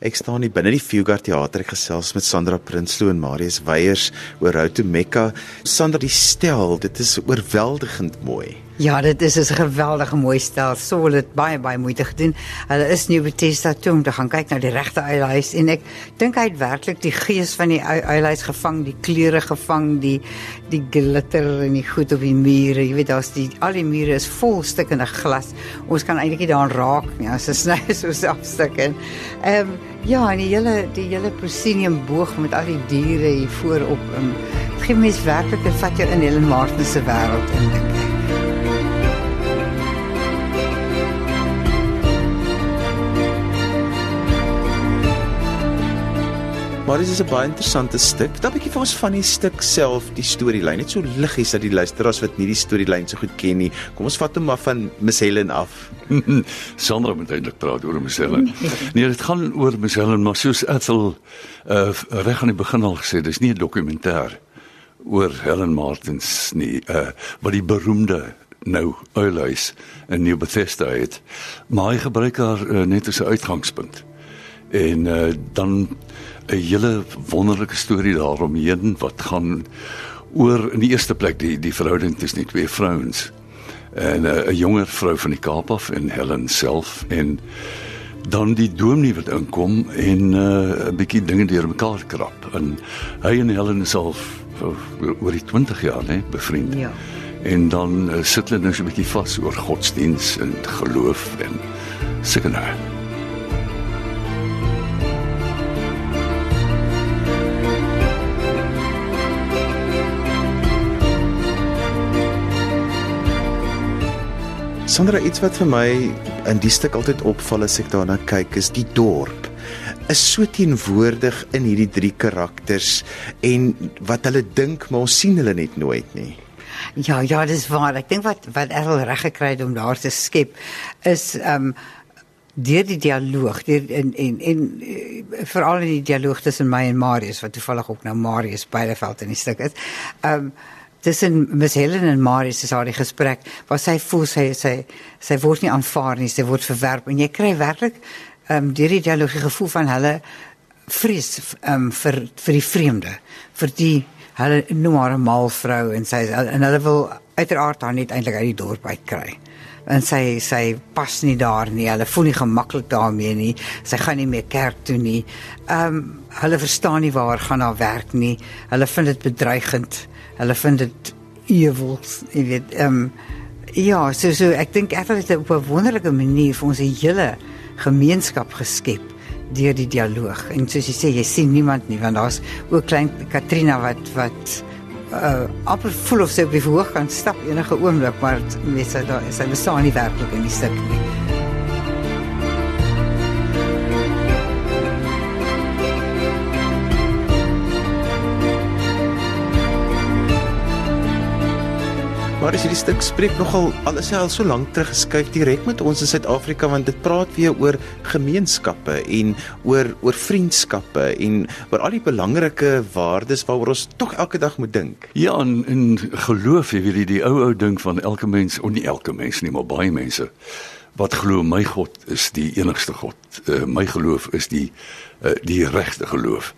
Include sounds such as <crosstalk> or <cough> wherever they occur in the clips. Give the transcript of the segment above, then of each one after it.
Ek staan hier binne die Fugard Theater gesels met Sandra Prinsloo en Marius Weyers oor Road to Mecca. Sandra, die stel, dit is oorweldigend mooi. Ja, dit is 'n geweldige mooi stel. Sou dit baie baie moeite gedoen. Hulle is nie Bethesda toe om te gaan kyk na die regte uilhuis en ek dink hy het werklik die gees van die uilhuis gevang, die kleure gevang, die die glitter en die goed op die mure. Jy weet daar's die al die mure is vol stukkende glas. Ons kan eintlik nie daaraan raak nie. As dit sny so selfstuk en ehm um, ja, en die hele die hele proscenium boog met al die diere hier voorop. Um, dit gee mens werklik 'n vat jou in Helen Martin se wêreld in Maar dit is 'n baie interessante stuk. Dan 'n bietjie vir ons van die stuk self, die storielyn. Net so liggies dat die luisteraars wat nie die storielyn so goed ken nie. Kom ons vat hom maar van Miss Helen af. <laughs> Sandra moet eintlik praat oor Miss Helen. <laughs> Nee, dit gaan oor Miss Helen, maar soos Ethel uh reg aan die begin al gesê, dis nie 'n dokumentêr oor Helen Martins nie, uh wat die beroemde nou Uilhuis in New Bethesda het. Maar hy gebruik haar uh, net as 'n uitgangspunt. En uh dan 'n hele wonderlike storie daaromheen wat gaan oor in die eerste plek die die verhouding tussen die twee vrouens. En eh, 'n jonger vrou van die Kaap af en Helen self en dan die dominee wat inkom en 'n uh, bietjie dinge deurmekaar krap. En hy en Helen self oor die 20 jaar hè bevriend. Ja. En dan uh, sit hulle nou so 'n bietjie vas oor godsdiens en geloof en seker nou. Sandra iets wat vir my in die stuk altyd opval as ek daarna kyk is die dorp is so teenwoordig in hierdie drie karakters en wat hulle dink maar ons sien hulle net nooit nie. Ja, ja, dis waar. Ek dink wat wat Errol reg gekry het om daar te skep is ehm um, deur die dialoog, deur en en en uh, veral in die dialoog tussen my en Marius wat toevallig ook nou Marius Beileveld in die stuk is. Ehm um, tussen Miss Helen en Marius is haar die gesprek waar sy voel sy sy sy word nie aanvaar nie, sy word verwerp en jy kry werklik ehm um, deur die dialogie gevoel van hulle vrees ehm um, vir vir die vreemde, vir die hulle noem haar 'n mal vrou en sy en hulle wil uiteraard haar net eintlik uit die dorp uit kry. En sy sy pas nie daar nie. Hulle voel nie gemaklik daarmee nie. Sy gaan nie meer kerk toe nie. Ehm um, hulle verstaan nie waar gaan haar werk nie. Hulle vind dit bedreigend hulle vind dit ewels, jy weet, ehm um, ja, so so ek dink ek het op 'n wonderlike manier vir ons hele gemeenskap geskep deur die dialoog. En soos jy sê, jy sien niemand nie want daar's ook klein Katrina wat wat uh amper voel of sy op die verhoog kan stap enige oomblik, maar mens sy daar is sy bestaan nie werklik in die stuk nie. Maar as hierdie stuk spreek nogal alles al so lank terug geskuif direk met ons in Suid-Afrika want dit praat weer oor gemeenskappe en oor oor vriendskappe en oor al die belangrike waardes waaroor ons tog elke dag moet dink. Ja, en, en geloof jy weet die, die ou ou ding van elke mens, of nie elke mens nie, maar baie mense wat glo my God is die enigste God. Uh, my geloof is die uh, die regte geloof.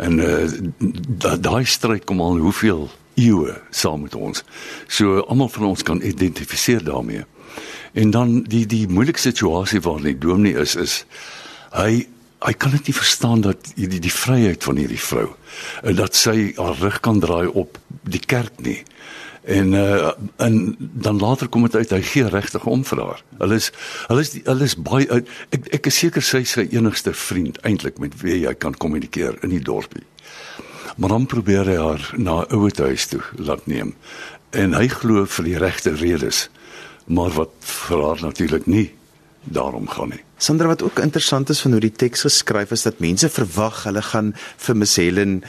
En uh, daai da stryd kom al hoeveel eeue saam met ons. So almal van ons kan identifiseer daarmee. En dan die die moeilike situasie waarin die dominee is is hy hy kan dit nie verstaan dat die die, vryheid van hierdie vrou en dat sy haar rug kan draai op die kerk nie. En uh en dan later kom dit uit hy gee regtig om vir haar. Hulle is hulle is hulle is baie uit ek ek is seker sy is sy enigste vriend eintlik met wie jy kan kommunikeer in die dorpie. Maar dan probeer hy haar na 'n ouer huis toe laat neem. En hy glo vir die regte redes, maar wat vir haar natuurlik nie daarom gaan nie. Sandra wat ook interessant is van hoe die teks geskryf is dat mense verwag hulle gaan vir Miss Helen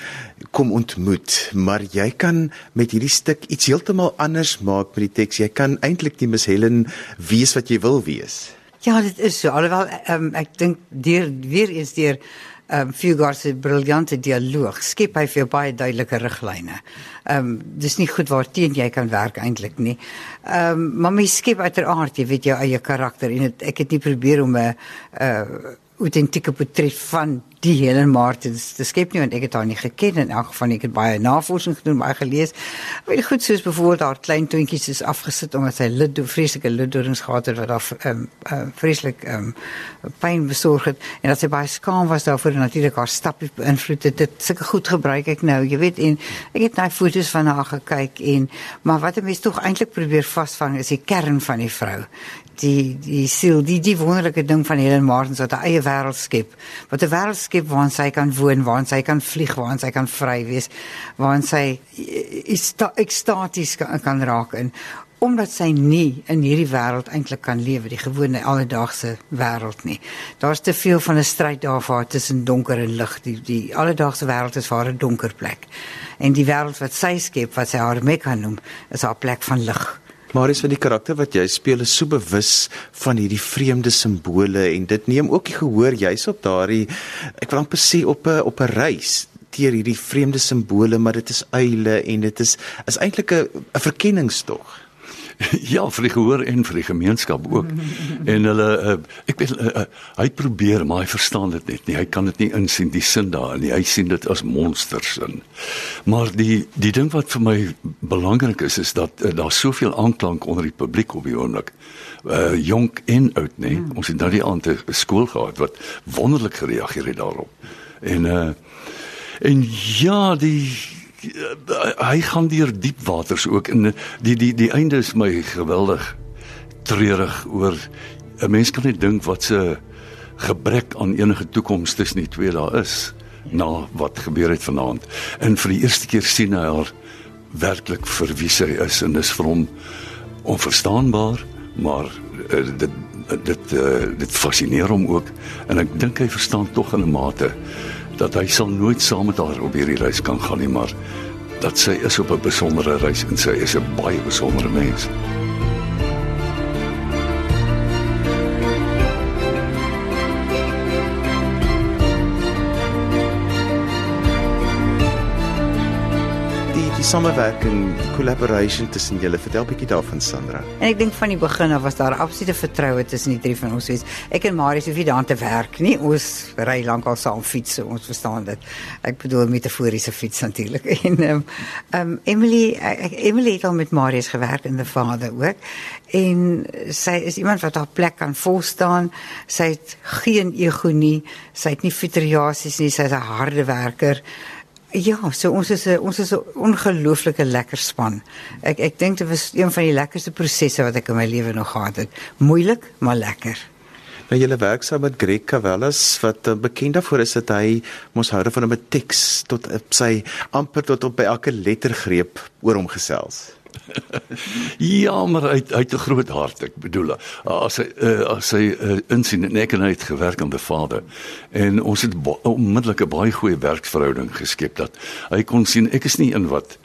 kom ontmoet, maar jy kan met hierdie stuk iets heeltemal anders maak met die teks. Jy kan eintlik die Miss Helen wees wat jy wil wees. Ja, dit is so. Alhoewel um, ek dink deur weer eens deur ehm um, Fugard se briljante dialoog skep hy vir baie duidelike riglyne. Ehm um, dis nie goed waarteen jy kan werk eintlik nie. Ehm um, maar my skep uiteraard, jy weet jou eie karakter en het, ek het nie probeer om 'n uh autentieke portret van die Helen Martins te skep nie want ek het haar nie geken en elk geval ek het baie navorsing gedoen baie gelees. Baie goed soos byvoorbeeld haar klein toentjies is afgesit omdat sy lid vreeslike liddorings gehad het wat haar um, uh, vreeslik um, pyn besorg het. En dat sy baie skaam was daarvoor en natuurlik haar stappe beïnvloed het. Dit sulke goed gebruik ek nou jy weet en ek het na foto's van haar gekyk en maar wat 'n mens tog eintlik probeer vasvang is die kern van die vrou die die siel die die wonderlike ding van Helen Martins wat 'n eie wêreld skep. Wat 'n wêreld skep waarin sy kan woon waarin sy kan vlieg waarin sy kan vry wees waarin sy ekstaties kan, kan raak en omdat sy nie in hierdie wêreld eintlik kan lewe die gewone alledaagse wêreld nie. Daar's te veel van 'n stryd daar vir haar tussen donker en lig die die alledaagse wêreld is vir haar 'n donker plek. En die wêreld wat sy skep wat sy haar mee kan noem is haar plek van lig Marius van die karakter wat jy speel is so bewus van hierdie vreemde simbole en dit neem ook die gehoor juis op daardie ek wil amper sê op 'n op 'n reis deur hierdie vreemde simbole maar dit is uile en dit is is eintlik 'n 'n verkenningstog. <laughs> ja, vir die gehoor en vir die gemeenskap ook. en hulle uh, ek weet uh, uh, hy probeer maar hy verstaan dit net nie. Hy kan dit nie insien die sin daar nie. Hy sien dit as monsters in. Maar die die ding wat vir my belangrik is is dat uh, daar soveel aanklank onder die publiek op die oomblik. Uh jonk en oud, nê. Nee. Ons het nou die aand 'n skool gehad wat wonderlik gereageer het daarop. En uh en ja, die hy gaan deur diep waters ook. En die die die einde is my geweldig treurig oor 'n mens kan net dink wat se gebrek aan enige toekoms tussen die twee daar is na wat gebeur het vanaand. En vir die eerste keer sien hy haar werklik vir wie sy is en dis vir hom onverstaanbaar maar uh, dit dit uh, dit fascineer hom ook. En ek dink hy verstaan tog in 'n mate dat hy sal nooit saam met haar op hierdie reis kan gaan nie, maar dat sy is op 'n besondere reis en sy is 'n baie besondere mens. Samewerking, die collaboration tussen julle. Vertel 'n bietjie daarvan Sandra. En ek dink van die begin af was daar absolute vertroue tussen die drie van ons. Wees. Ek en Marius hoef nie daan te werk nie. Ons ry lankal saam fiets, so ons verstaan dit. Ek bedoel metaforiese fiets natuurlik. <laughs> En ehm um, um, Emily ek, Emily het al met Marius gewerk in the Father ook. En sy is iemand wat haar plek kan volstaan. Sy het geen ego nie. Sy het nie fitriasies nie. Sy's 'n harde werker. Ja, so ons is 'n ons is 'n ongelooflike lekker span. Ek ek dink dit was een van die lekkerste prosesse wat ek in my lewe nog gehad het. Moeilik, maar lekker. Nou julle werk saam met Greg Cavallas wat uh, bekend daarvoor is dat hy mos houde van 'n teks tot op sy amper tot op by elke lettergreep oor hom gesels. <laughs> ja, maar hy hy het 'n groot hart, ek bedoel. As hy uh, as hy uh, insien en ek en hy het gewerk aan die Vader en ons het onmiddellik 'n baie goeie werksverhouding geskep dat hy kon sien ek is nie in wat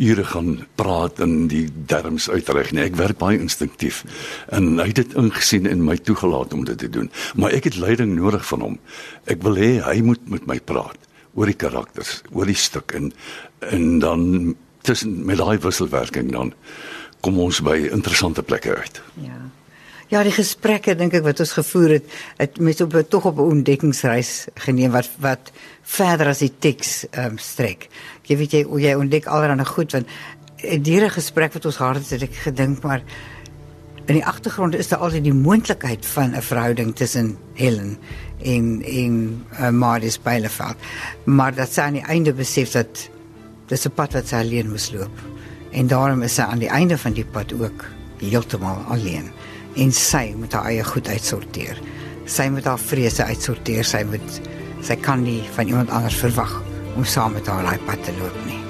ure gaan praat en die derms uitreg nie. Ek werk baie instinktief. En hy het dit ingesien en my toegelaat om dit te doen. Maar ek het leiding nodig van hom. Ek wil hê hy moet met my praat oor die karakters, oor die stuk en en dan tussen met daai wisselwerking dan kom ons by interessante plekke uit. Ja. Ja, die gesprekke dink ek wat ons gevoer het, het met op tog op 'n ontdekkingsreis geneem wat wat verder as die teks ehm um, strek. Jy weet jy jy ontdek allerlei goed want diere gesprek wat ons gehad het, het ek gedink maar in die agtergrond is daar altyd die moontlikheid van 'n verhouding tussen Helen en en uh, Marius Beileveld. Maar dat sy aan die einde besef dat dis 'n pad wat sy alleen moes loop. En daarom is sy aan die einde van die pad ook heeltemal alleen. En sy moet haar eie goed uitsorteer. Sy moet haar vrese uitsorteer. Sy moet sy kan nie van iemand anders verwag om saam met haar daai pad te loop nie.